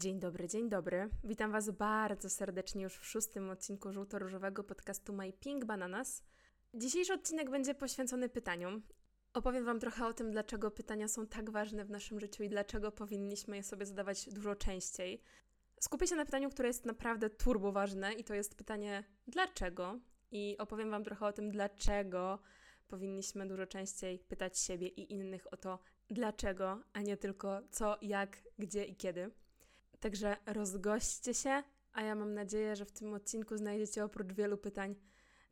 Dzień dobry, dzień dobry. Witam Was bardzo serdecznie już w szóstym odcinku żółto-różowego podcastu My Pink Bananas. Dzisiejszy odcinek będzie poświęcony pytaniom. Opowiem Wam trochę o tym, dlaczego pytania są tak ważne w naszym życiu i dlaczego powinniśmy je sobie zadawać dużo częściej. Skupię się na pytaniu, które jest naprawdę turbo ważne i to jest pytanie dlaczego? I opowiem Wam trochę o tym, dlaczego powinniśmy dużo częściej pytać siebie i innych o to, dlaczego, a nie tylko co, jak, gdzie i kiedy. Także rozgośćcie się, a ja mam nadzieję, że w tym odcinku znajdziecie oprócz wielu pytań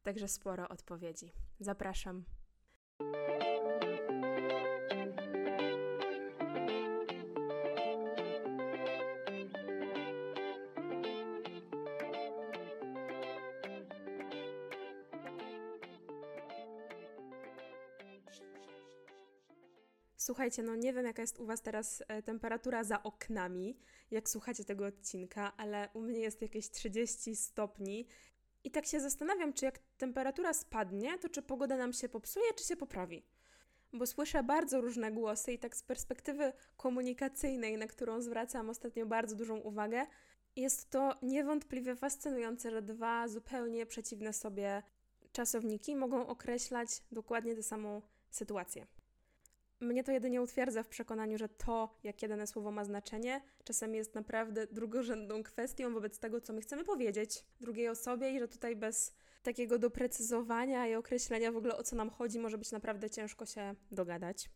także sporo odpowiedzi. Zapraszam. Słuchajcie, no nie wiem jaka jest u Was teraz e, temperatura za oknami, jak słuchacie tego odcinka, ale u mnie jest jakieś 30 stopni. I tak się zastanawiam, czy jak temperatura spadnie, to czy pogoda nam się popsuje, czy się poprawi. Bo słyszę bardzo różne głosy i tak z perspektywy komunikacyjnej, na którą zwracam ostatnio bardzo dużą uwagę, jest to niewątpliwie fascynujące, że dwa zupełnie przeciwne sobie czasowniki mogą określać dokładnie tę samą sytuację. Mnie to jedynie utwierdza w przekonaniu, że to, jakie dane słowo ma znaczenie, czasem jest naprawdę drugorzędną kwestią wobec tego, co my chcemy powiedzieć drugiej osobie, i że tutaj bez takiego doprecyzowania i określenia w ogóle o co nam chodzi, może być naprawdę ciężko się dogadać.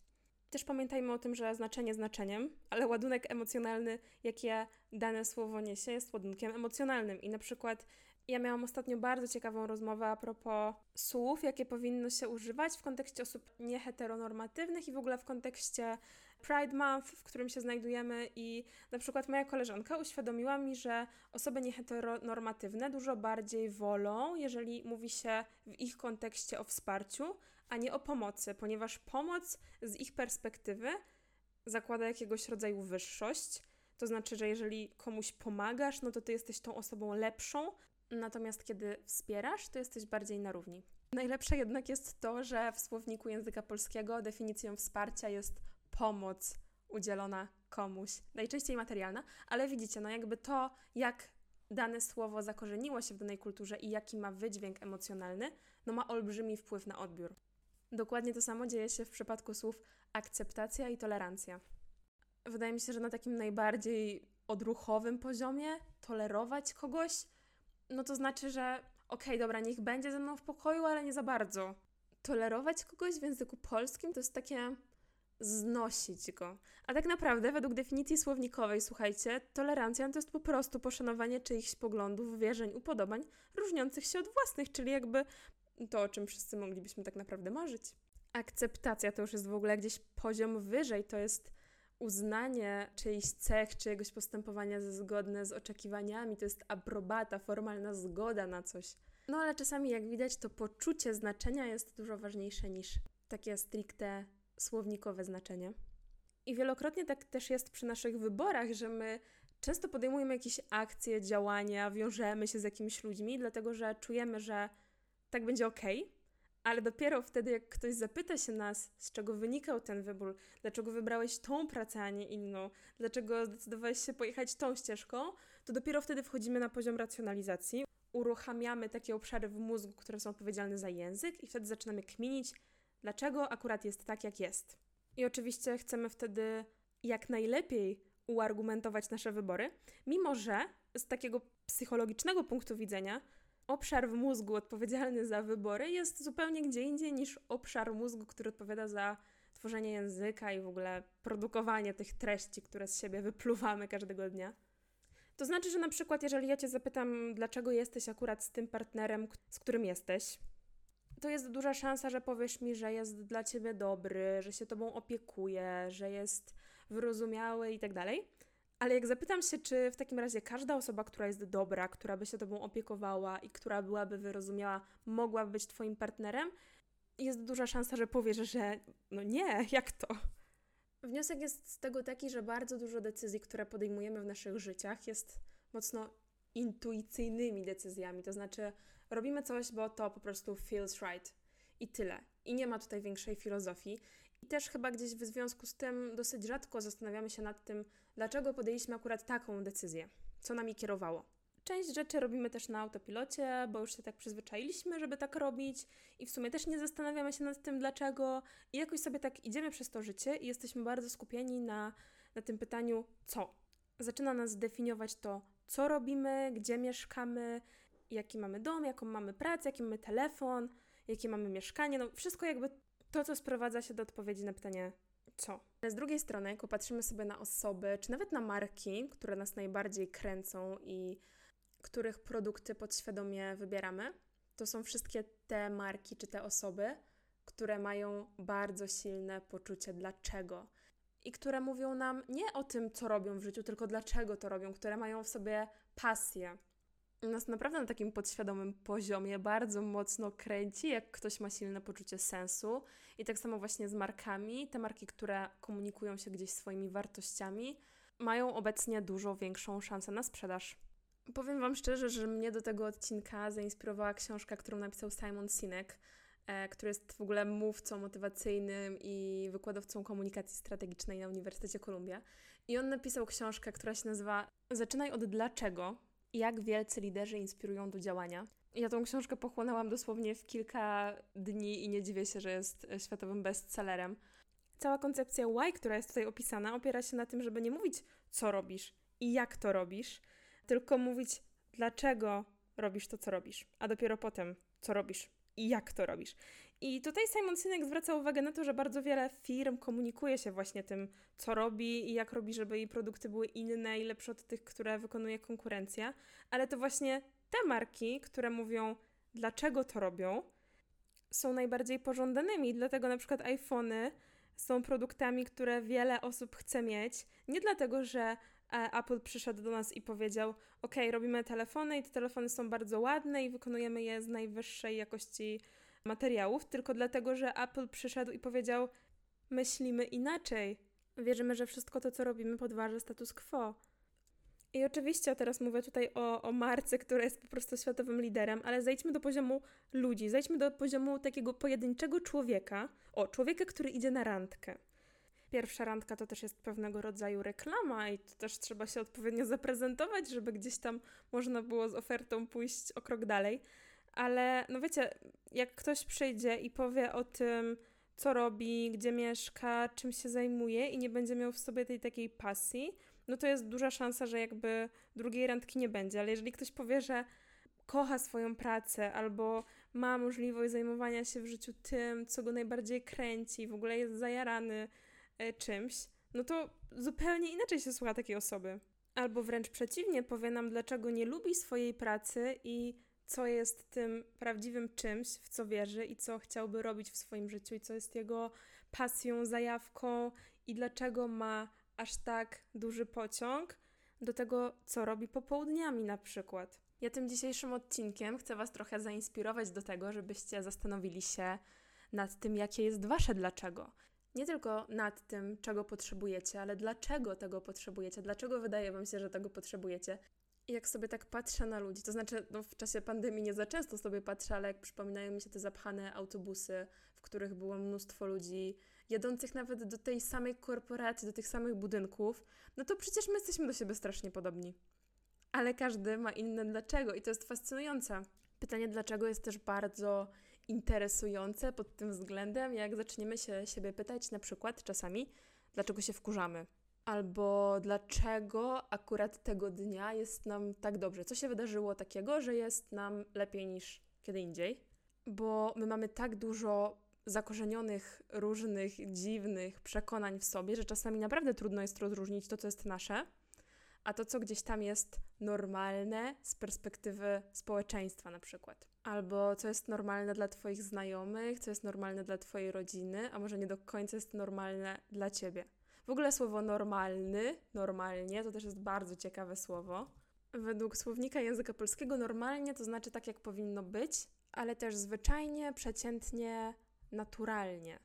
Też pamiętajmy o tym, że znaczenie znaczeniem, ale ładunek emocjonalny, jakie dane słowo niesie, jest ładunkiem emocjonalnym. I na przykład ja miałam ostatnio bardzo ciekawą rozmowę a propos słów, jakie powinno się używać w kontekście osób nieheteronormatywnych i w ogóle w kontekście Pride Month, w którym się znajdujemy. I na przykład moja koleżanka uświadomiła mi, że osoby nieheteronormatywne dużo bardziej wolą, jeżeli mówi się w ich kontekście o wsparciu, a nie o pomocy, ponieważ pomoc z ich perspektywy zakłada jakiegoś rodzaju wyższość. To znaczy, że jeżeli komuś pomagasz, no to ty jesteś tą osobą lepszą, Natomiast kiedy wspierasz, to jesteś bardziej na równi. Najlepsze jednak jest to, że w słowniku języka polskiego definicją wsparcia jest pomoc udzielona komuś, najczęściej materialna, ale widzicie, no jakby to, jak dane słowo zakorzeniło się w danej kulturze i jaki ma wydźwięk emocjonalny, no ma olbrzymi wpływ na odbiór. Dokładnie to samo dzieje się w przypadku słów akceptacja i tolerancja. Wydaje mi się, że na takim najbardziej odruchowym poziomie tolerować kogoś no to znaczy, że okej, okay, dobra, niech będzie ze mną w pokoju, ale nie za bardzo. Tolerować kogoś w języku polskim to jest takie znosić go. A tak naprawdę, według definicji słownikowej, słuchajcie, tolerancja to jest po prostu poszanowanie czyichś poglądów, wierzeń, upodobań różniących się od własnych, czyli jakby to, o czym wszyscy moglibyśmy tak naprawdę marzyć. Akceptacja to już jest w ogóle gdzieś poziom wyżej, to jest uznanie czyichś cech, czyjegoś postępowania ze zgodne z oczekiwaniami, to jest aprobata, formalna zgoda na coś. No ale czasami, jak widać, to poczucie znaczenia jest dużo ważniejsze niż takie stricte słownikowe znaczenie. I wielokrotnie tak też jest przy naszych wyborach, że my często podejmujemy jakieś akcje, działania, wiążemy się z jakimiś ludźmi, dlatego że czujemy, że tak będzie ok, ale dopiero wtedy, jak ktoś zapyta się nas, z czego wynikał ten wybór, dlaczego wybrałeś tą pracę, a nie inną, dlaczego zdecydowałeś się pojechać tą ścieżką, to dopiero wtedy wchodzimy na poziom racjonalizacji. Uruchamiamy takie obszary w mózgu, które są odpowiedzialne za język, i wtedy zaczynamy kminić, dlaczego akurat jest tak, jak jest. I oczywiście chcemy wtedy jak najlepiej uargumentować nasze wybory, mimo że z takiego psychologicznego punktu widzenia obszar w mózgu odpowiedzialny za wybory jest zupełnie gdzie indziej niż obszar mózgu, który odpowiada za tworzenie języka i w ogóle produkowanie tych treści, które z siebie wypluwamy każdego dnia. To znaczy, że na przykład, jeżeli ja Cię zapytam, dlaczego jesteś akurat z tym partnerem, z którym jesteś, to jest duża szansa, że powiesz mi, że jest dla Ciebie dobry, że się Tobą opiekuje, że jest wyrozumiały i tak dalej. Ale jak zapytam się, czy w takim razie każda osoba, która jest dobra, która by się tobą opiekowała i która byłaby wyrozumiała, mogłaby być twoim partnerem, jest duża szansa, że powiesz, że no nie, jak to? Wniosek jest z tego taki, że bardzo dużo decyzji, które podejmujemy w naszych życiach, jest mocno intuicyjnymi decyzjami. To znaczy, robimy coś, bo to po prostu feels right. I tyle. I nie ma tutaj większej filozofii. I też chyba gdzieś w związku z tym dosyć rzadko zastanawiamy się nad tym, dlaczego podjęliśmy akurat taką decyzję, co nami kierowało. Część rzeczy robimy też na autopilocie, bo już się tak przyzwyczailiśmy, żeby tak robić i w sumie też nie zastanawiamy się nad tym dlaczego i jakoś sobie tak idziemy przez to życie i jesteśmy bardzo skupieni na, na tym pytaniu co. Zaczyna nas definiować to, co robimy, gdzie mieszkamy, jaki mamy dom, jaką mamy pracę, jaki mamy telefon, jakie mamy mieszkanie, no wszystko jakby to, co sprowadza się do odpowiedzi na pytanie co. Z drugiej strony, jak popatrzymy sobie na osoby, czy nawet na marki, które nas najbardziej kręcą i których produkty podświadomie wybieramy, to są wszystkie te marki czy te osoby, które mają bardzo silne poczucie dlaczego i które mówią nam nie o tym, co robią w życiu, tylko dlaczego to robią, które mają w sobie pasję. Nas naprawdę na takim podświadomym poziomie bardzo mocno kręci, jak ktoś ma silne poczucie sensu. I tak samo właśnie z markami. Te marki, które komunikują się gdzieś swoimi wartościami, mają obecnie dużo większą szansę na sprzedaż. Powiem Wam szczerze, że mnie do tego odcinka zainspirowała książka, którą napisał Simon Sinek, e, który jest w ogóle mówcą motywacyjnym i wykładowcą komunikacji strategicznej na Uniwersytecie Columbia. I on napisał książkę, która się nazywa Zaczynaj od dlaczego. Jak wielcy liderzy inspirują do działania. Ja tą książkę pochłonęłam dosłownie w kilka dni i nie dziwię się, że jest światowym bestsellerem. Cała koncepcja why, która jest tutaj opisana, opiera się na tym, żeby nie mówić, co robisz i jak to robisz, tylko mówić, dlaczego robisz to, co robisz, a dopiero potem, co robisz i jak to robisz. I tutaj Simon Sinek zwraca uwagę na to, że bardzo wiele firm komunikuje się właśnie tym, co robi i jak robi, żeby jej produkty były inne i lepsze od tych, które wykonuje konkurencja, ale to właśnie te marki, które mówią, dlaczego to robią, są najbardziej pożądanymi. Dlatego na przykład iPhony są produktami, które wiele osób chce mieć. Nie dlatego, że Apple przyszedł do nas i powiedział: OK, robimy telefony i te telefony są bardzo ładne i wykonujemy je z najwyższej jakości materiałów, tylko dlatego, że Apple przyszedł i powiedział: Myślimy inaczej. Wierzymy, że wszystko to, co robimy, podważa status quo. I oczywiście teraz mówię tutaj o, o marce, która jest po prostu światowym liderem, ale zejdźmy do poziomu ludzi, zejdźmy do poziomu takiego pojedynczego człowieka, o, człowieka, który idzie na randkę pierwsza randka to też jest pewnego rodzaju reklama i to też trzeba się odpowiednio zaprezentować, żeby gdzieś tam można było z ofertą pójść o krok dalej. Ale no wiecie, jak ktoś przyjdzie i powie o tym, co robi, gdzie mieszka, czym się zajmuje i nie będzie miał w sobie tej takiej pasji, no to jest duża szansa, że jakby drugiej randki nie będzie. Ale jeżeli ktoś powie, że kocha swoją pracę albo ma możliwość zajmowania się w życiu tym, co go najbardziej kręci, w ogóle jest zajarany E, czymś, no to zupełnie inaczej się słucha takiej osoby. Albo wręcz przeciwnie, powie nam, dlaczego nie lubi swojej pracy i co jest tym prawdziwym czymś, w co wierzy i co chciałby robić w swoim życiu, i co jest jego pasją, zajawką, i dlaczego ma aż tak duży pociąg do tego, co robi popołudniami na przykład. Ja tym dzisiejszym odcinkiem chcę Was trochę zainspirować do tego, żebyście zastanowili się nad tym, jakie jest Wasze dlaczego nie tylko nad tym, czego potrzebujecie, ale dlaczego tego potrzebujecie, dlaczego wydaje Wam się, że tego potrzebujecie. Jak sobie tak patrzę na ludzi, to znaczy no, w czasie pandemii nie za często sobie patrzę, ale jak przypominają mi się te zapchane autobusy, w których było mnóstwo ludzi, jadących nawet do tej samej korporacji, do tych samych budynków, no to przecież my jesteśmy do siebie strasznie podobni. Ale każdy ma inne dlaczego i to jest fascynujące. Pytanie dlaczego jest też bardzo interesujące pod tym względem, jak zaczniemy się siebie pytać na przykład czasami, dlaczego się wkurzamy, albo dlaczego akurat tego dnia jest nam tak dobrze, co się wydarzyło takiego, że jest nam lepiej niż kiedy indziej, bo my mamy tak dużo zakorzenionych, różnych, dziwnych przekonań w sobie, że czasami naprawdę trudno jest rozróżnić to, co jest nasze, a to, co gdzieś tam jest normalne z perspektywy społeczeństwa na przykład. Albo co jest normalne dla Twoich znajomych, co jest normalne dla Twojej rodziny, a może nie do końca jest normalne dla Ciebie. W ogóle słowo normalny, normalnie, to też jest bardzo ciekawe słowo. Według słownika języka polskiego normalnie to znaczy tak, jak powinno być, ale też zwyczajnie, przeciętnie, naturalnie.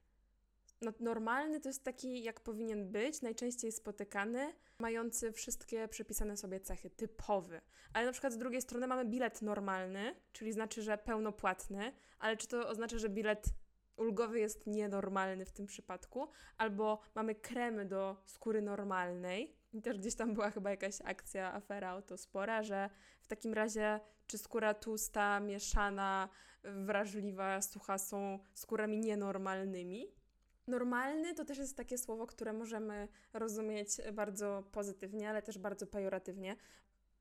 No, normalny to jest taki, jak powinien być, najczęściej spotykany, mający wszystkie przypisane sobie cechy, typowy. Ale na przykład z drugiej strony mamy bilet normalny, czyli znaczy, że pełnopłatny, ale czy to oznacza, że bilet ulgowy jest nienormalny w tym przypadku? Albo mamy kremy do skóry normalnej, I też gdzieś tam była chyba jakaś akcja, afera autospora, że w takim razie czy skóra tłusta, mieszana, wrażliwa, sucha są skórami nienormalnymi. Normalny to też jest takie słowo, które możemy rozumieć bardzo pozytywnie, ale też bardzo pejoratywnie.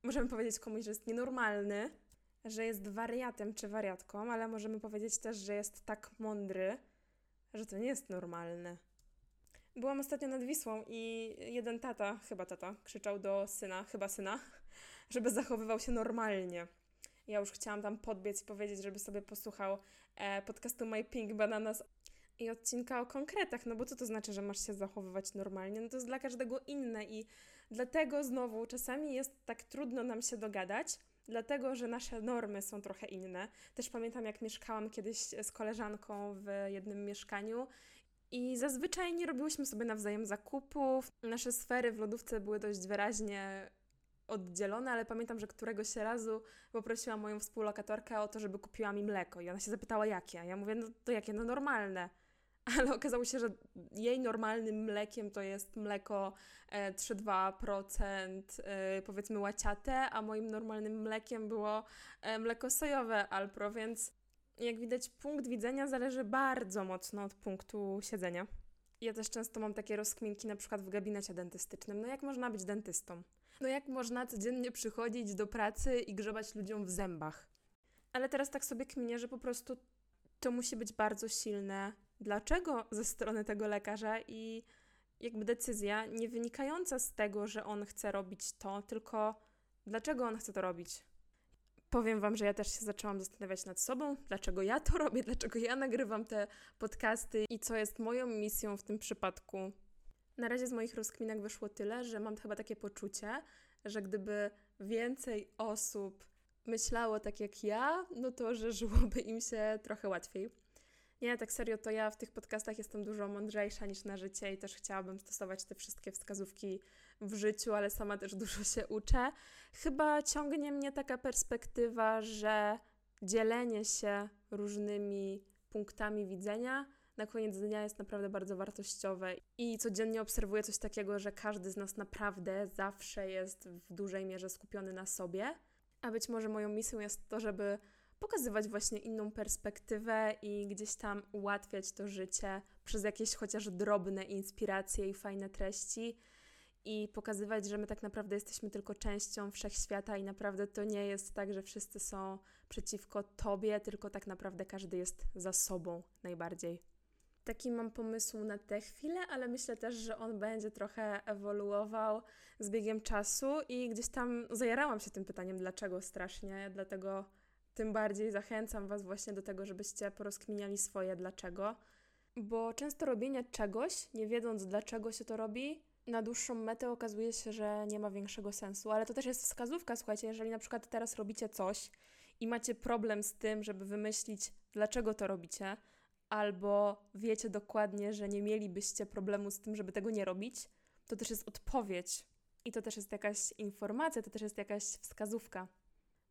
Możemy powiedzieć komuś, że jest nienormalny, że jest wariatem czy wariatką, ale możemy powiedzieć też, że jest tak mądry, że to nie jest normalne. Byłam ostatnio nad Wisłą i jeden tata, chyba tata, krzyczał do syna, chyba syna, żeby zachowywał się normalnie. Ja już chciałam tam podbiec i powiedzieć, żeby sobie posłuchał e, podcastu My Pink Bananas i odcinka o konkretach, no bo co to znaczy, że masz się zachowywać normalnie? No to jest dla każdego inne i dlatego znowu czasami jest tak trudno nam się dogadać, dlatego że nasze normy są trochę inne. Też pamiętam, jak mieszkałam kiedyś z koleżanką w jednym mieszkaniu i zazwyczaj nie robiłyśmy sobie nawzajem zakupów. Nasze sfery w lodówce były dość wyraźnie oddzielone, ale pamiętam, że któregoś razu poprosiłam moją współlokatorkę o to, żeby kupiła mi mleko. I ona się zapytała, jakie. Ja mówię, no to jakie? No normalne. Ale okazało się, że jej normalnym mlekiem to jest mleko 3,2% e, e, powiedzmy łaciate, a moim normalnym mlekiem było e, mleko sojowe Alpro, więc jak widać, punkt widzenia zależy bardzo mocno od punktu siedzenia. Ja też często mam takie rozkminki, na przykład w gabinecie dentystycznym. No jak można być dentystą? No jak można codziennie przychodzić do pracy i grzebać ludziom w zębach? Ale teraz tak sobie kminię, że po prostu to musi być bardzo silne. Dlaczego ze strony tego lekarza i jakby decyzja nie wynikająca z tego, że on chce robić to, tylko dlaczego on chce to robić? Powiem Wam, że ja też się zaczęłam zastanawiać nad sobą, dlaczego ja to robię, dlaczego ja nagrywam te podcasty i co jest moją misją w tym przypadku. Na razie z moich rozkminek wyszło tyle, że mam chyba takie poczucie, że gdyby więcej osób myślało tak jak ja, no to że żyłoby im się trochę łatwiej. Nie, tak serio, to ja w tych podcastach jestem dużo mądrzejsza niż na życie i też chciałabym stosować te wszystkie wskazówki w życiu, ale sama też dużo się uczę. Chyba ciągnie mnie taka perspektywa, że dzielenie się różnymi punktami widzenia na koniec dnia jest naprawdę bardzo wartościowe i codziennie obserwuję coś takiego, że każdy z nas naprawdę zawsze jest w dużej mierze skupiony na sobie. A być może moją misją jest to, żeby pokazywać właśnie inną perspektywę i gdzieś tam ułatwiać to życie przez jakieś chociaż drobne inspiracje i fajne treści i pokazywać, że my tak naprawdę jesteśmy tylko częścią wszechświata i naprawdę to nie jest tak, że wszyscy są przeciwko tobie, tylko tak naprawdę każdy jest za sobą najbardziej. Taki mam pomysł na tę chwilę, ale myślę też, że on będzie trochę ewoluował z biegiem czasu i gdzieś tam zajarałam się tym pytaniem, dlaczego strasznie, dlatego tym bardziej zachęcam Was właśnie do tego, żebyście porozkminiali swoje dlaczego, bo często robienie czegoś, nie wiedząc dlaczego się to robi, na dłuższą metę okazuje się, że nie ma większego sensu. Ale to też jest wskazówka, słuchajcie, jeżeli na przykład teraz robicie coś i macie problem z tym, żeby wymyślić, dlaczego to robicie, albo wiecie dokładnie, że nie mielibyście problemu z tym, żeby tego nie robić, to też jest odpowiedź i to też jest jakaś informacja, to też jest jakaś wskazówka.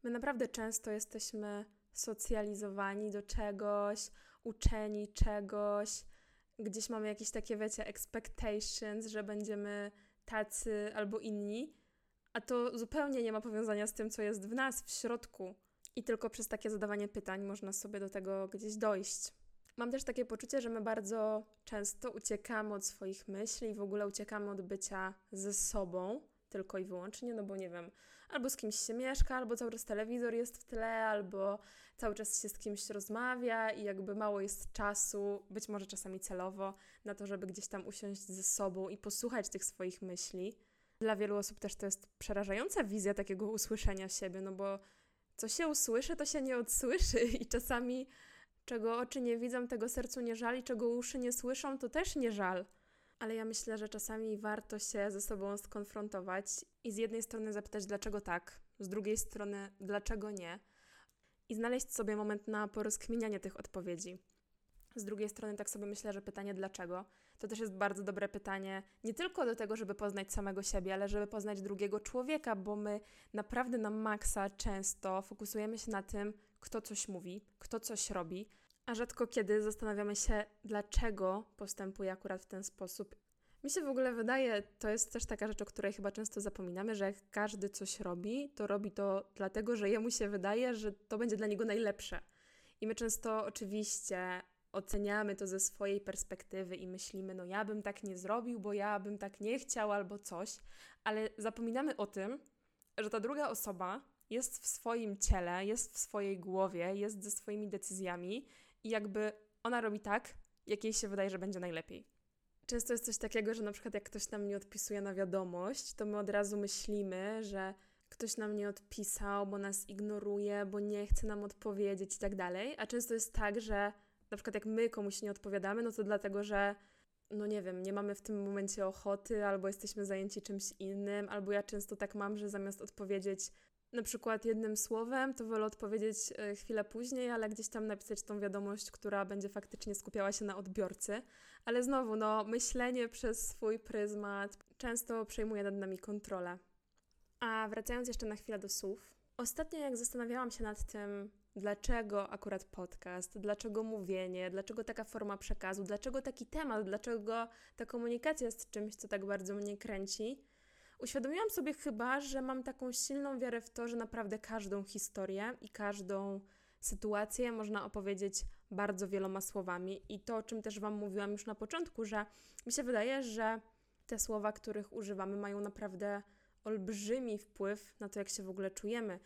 My naprawdę często jesteśmy socjalizowani do czegoś, uczeni czegoś, gdzieś mamy jakieś takie, wiecie, expectations, że będziemy tacy albo inni, a to zupełnie nie ma powiązania z tym, co jest w nas, w środku. I tylko przez takie zadawanie pytań można sobie do tego gdzieś dojść. Mam też takie poczucie, że my bardzo często uciekamy od swoich myśli i w ogóle uciekamy od bycia ze sobą tylko i wyłącznie, no bo nie wiem, albo z kimś się mieszka, albo cały czas telewizor jest w tle, albo cały czas się z kimś rozmawia i jakby mało jest czasu, być może czasami celowo, na to, żeby gdzieś tam usiąść ze sobą i posłuchać tych swoich myśli. Dla wielu osób też to jest przerażająca wizja takiego usłyszenia siebie, no bo co się usłyszy, to się nie odsłyszy i czasami czego oczy nie widzą, tego sercu nie żali, czego uszy nie słyszą, to też nie żal ale ja myślę, że czasami warto się ze sobą skonfrontować i z jednej strony zapytać, dlaczego tak, z drugiej strony, dlaczego nie, i znaleźć sobie moment na porozkminianie tych odpowiedzi. Z drugiej strony, tak sobie myślę, że pytanie dlaczego to też jest bardzo dobre pytanie, nie tylko do tego, żeby poznać samego siebie, ale żeby poznać drugiego człowieka, bo my naprawdę na maksa często fokusujemy się na tym, kto coś mówi, kto coś robi, a rzadko kiedy zastanawiamy się, dlaczego postępuje akurat w ten sposób. Mi się w ogóle wydaje, to jest też taka rzecz, o której chyba często zapominamy, że jak każdy coś robi, to robi to dlatego, że jemu się wydaje, że to będzie dla niego najlepsze. I my często oczywiście oceniamy to ze swojej perspektywy i myślimy, no ja bym tak nie zrobił, bo ja bym tak nie chciał albo coś, ale zapominamy o tym, że ta druga osoba jest w swoim ciele, jest w swojej głowie, jest ze swoimi decyzjami i jakby ona robi tak, jak jej się wydaje, że będzie najlepiej. Często jest coś takiego, że na przykład jak ktoś nam nie odpisuje na wiadomość, to my od razu myślimy, że ktoś nam nie odpisał, bo nas ignoruje, bo nie chce nam odpowiedzieć i tak dalej. A często jest tak, że na przykład jak my komuś nie odpowiadamy, no to dlatego, że no nie wiem, nie mamy w tym momencie ochoty, albo jesteśmy zajęci czymś innym, albo ja często tak mam, że zamiast odpowiedzieć na przykład jednym słowem, to wolę odpowiedzieć e, chwilę później, ale gdzieś tam napisać tą wiadomość, która będzie faktycznie skupiała się na odbiorcy. Ale znowu, no, myślenie przez swój pryzmat często przejmuje nad nami kontrolę. A wracając jeszcze na chwilę do słów, ostatnio jak zastanawiałam się nad tym, dlaczego akurat podcast, dlaczego mówienie, dlaczego taka forma przekazu, dlaczego taki temat, dlaczego ta komunikacja jest czymś, co tak bardzo mnie kręci, uświadomiłam sobie chyba, że mam taką silną wiarę w to, że naprawdę każdą historię i każdą sytuację można opowiedzieć bardzo wieloma słowami. I to, o czym też Wam mówiłam już na początku, że mi się wydaje, że te słowa, których używamy, mają naprawdę olbrzymi wpływ na to, jak się w ogóle czujemy.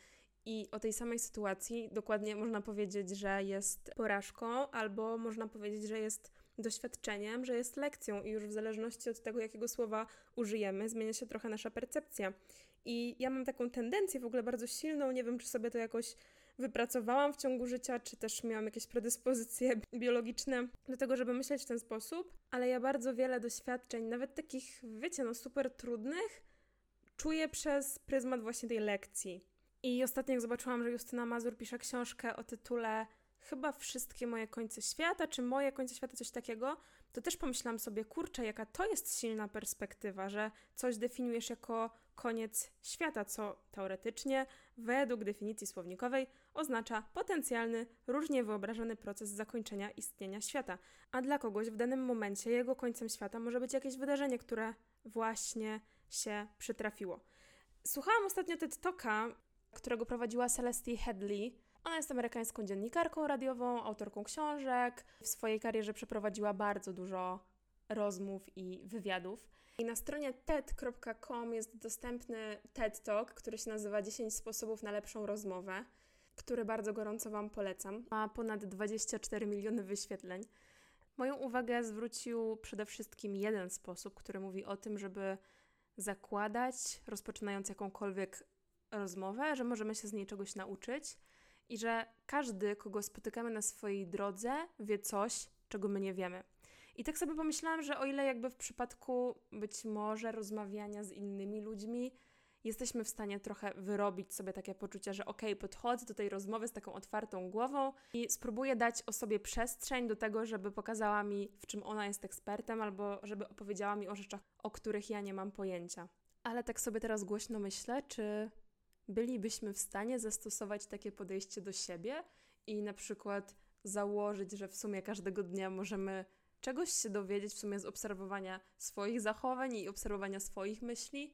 I o tej samej sytuacji dokładnie można powiedzieć, że jest porażką, albo można powiedzieć, że jest doświadczeniem, że jest lekcją, i już w zależności od tego, jakiego słowa użyjemy, zmienia się trochę nasza percepcja. I ja mam taką tendencję w ogóle bardzo silną, nie wiem, czy sobie to jakoś wypracowałam w ciągu życia, czy też miałam jakieś predyspozycje biologiczne do tego, żeby myśleć w ten sposób, ale ja bardzo wiele doświadczeń, nawet takich, wiecie, no super trudnych, czuję przez pryzmat właśnie tej lekcji. I ostatnio jak zobaczyłam, że Justyna Mazur pisze książkę o tytule chyba wszystkie moje końce świata, czy moje końce świata, coś takiego, to też pomyślałam sobie, kurczę, jaka to jest silna perspektywa, że coś definiujesz jako koniec świata, co teoretycznie, według definicji słownikowej, oznacza potencjalny, różnie wyobrażony proces zakończenia istnienia świata. A dla kogoś w danym momencie jego końcem świata może być jakieś wydarzenie, które właśnie się przytrafiło. Słuchałam ostatnio TED Talka, którego prowadziła Celestia Headley. Ona jest amerykańską dziennikarką radiową, autorką książek. W swojej karierze przeprowadziła bardzo dużo rozmów i wywiadów. I na stronie TED.com jest dostępny TED Talk, który się nazywa 10 sposobów na lepszą rozmowę, który bardzo gorąco Wam polecam. Ma ponad 24 miliony wyświetleń. Moją uwagę zwrócił przede wszystkim jeden sposób, który mówi o tym, żeby zakładać, rozpoczynając jakąkolwiek rozmowę, że możemy się z niej czegoś nauczyć i że każdy, kogo spotykamy na swojej drodze, wie coś, czego my nie wiemy. I tak sobie pomyślałam, że o ile jakby w przypadku być może rozmawiania z innymi ludźmi, jesteśmy w stanie trochę wyrobić sobie takie poczucie, że okej, okay, podchodzę do tej rozmowy z taką otwartą głową i spróbuję dać osobie przestrzeń do tego, żeby pokazała mi, w czym ona jest ekspertem, albo żeby opowiedziała mi o rzeczach, o których ja nie mam pojęcia. Ale tak sobie teraz głośno myślę, czy bylibyśmy w stanie zastosować takie podejście do siebie i na przykład założyć, że w sumie każdego dnia możemy czegoś się dowiedzieć w sumie z obserwowania swoich zachowań i obserwowania swoich myśli?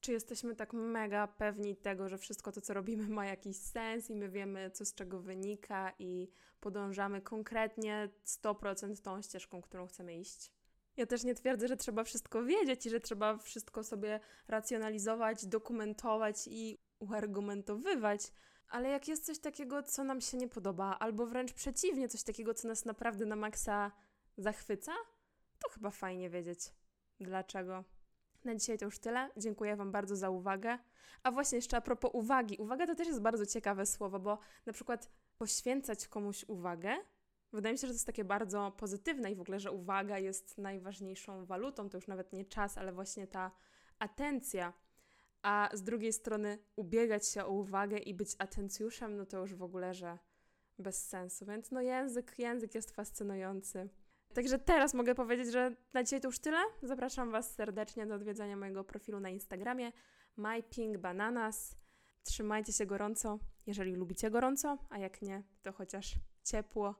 Czy jesteśmy tak mega pewni tego, że wszystko to, co robimy, ma jakiś sens i my wiemy, co z czego wynika i podążamy konkretnie 100% tą ścieżką, którą chcemy iść? Ja też nie twierdzę, że trzeba wszystko wiedzieć i że trzeba wszystko sobie racjonalizować, dokumentować i uargumentowywać, ale jak jest coś takiego, co nam się nie podoba, albo wręcz przeciwnie, coś takiego, co nas naprawdę na maksa zachwyca, to chyba fajnie wiedzieć dlaczego. Na dzisiaj to już tyle. Dziękuję Wam bardzo za uwagę. A właśnie jeszcze a propos uwagi. Uwaga to też jest bardzo ciekawe słowo, bo na przykład poświęcać komuś uwagę, wydaje mi się, że to jest takie bardzo pozytywne i w ogóle, że uwaga jest najważniejszą walutą. To już nawet nie czas, ale właśnie ta atencja a z drugiej strony ubiegać się o uwagę i być atencjuszem, no to już w ogóle, że bez sensu. Więc no język, język jest fascynujący. Także teraz mogę powiedzieć, że na dzisiaj to już tyle. Zapraszam Was serdecznie do odwiedzania mojego profilu na Instagramie mypinkbananas. Trzymajcie się gorąco, jeżeli lubicie gorąco, a jak nie, to chociaż ciepło,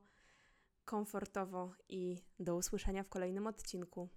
komfortowo i do usłyszenia w kolejnym odcinku.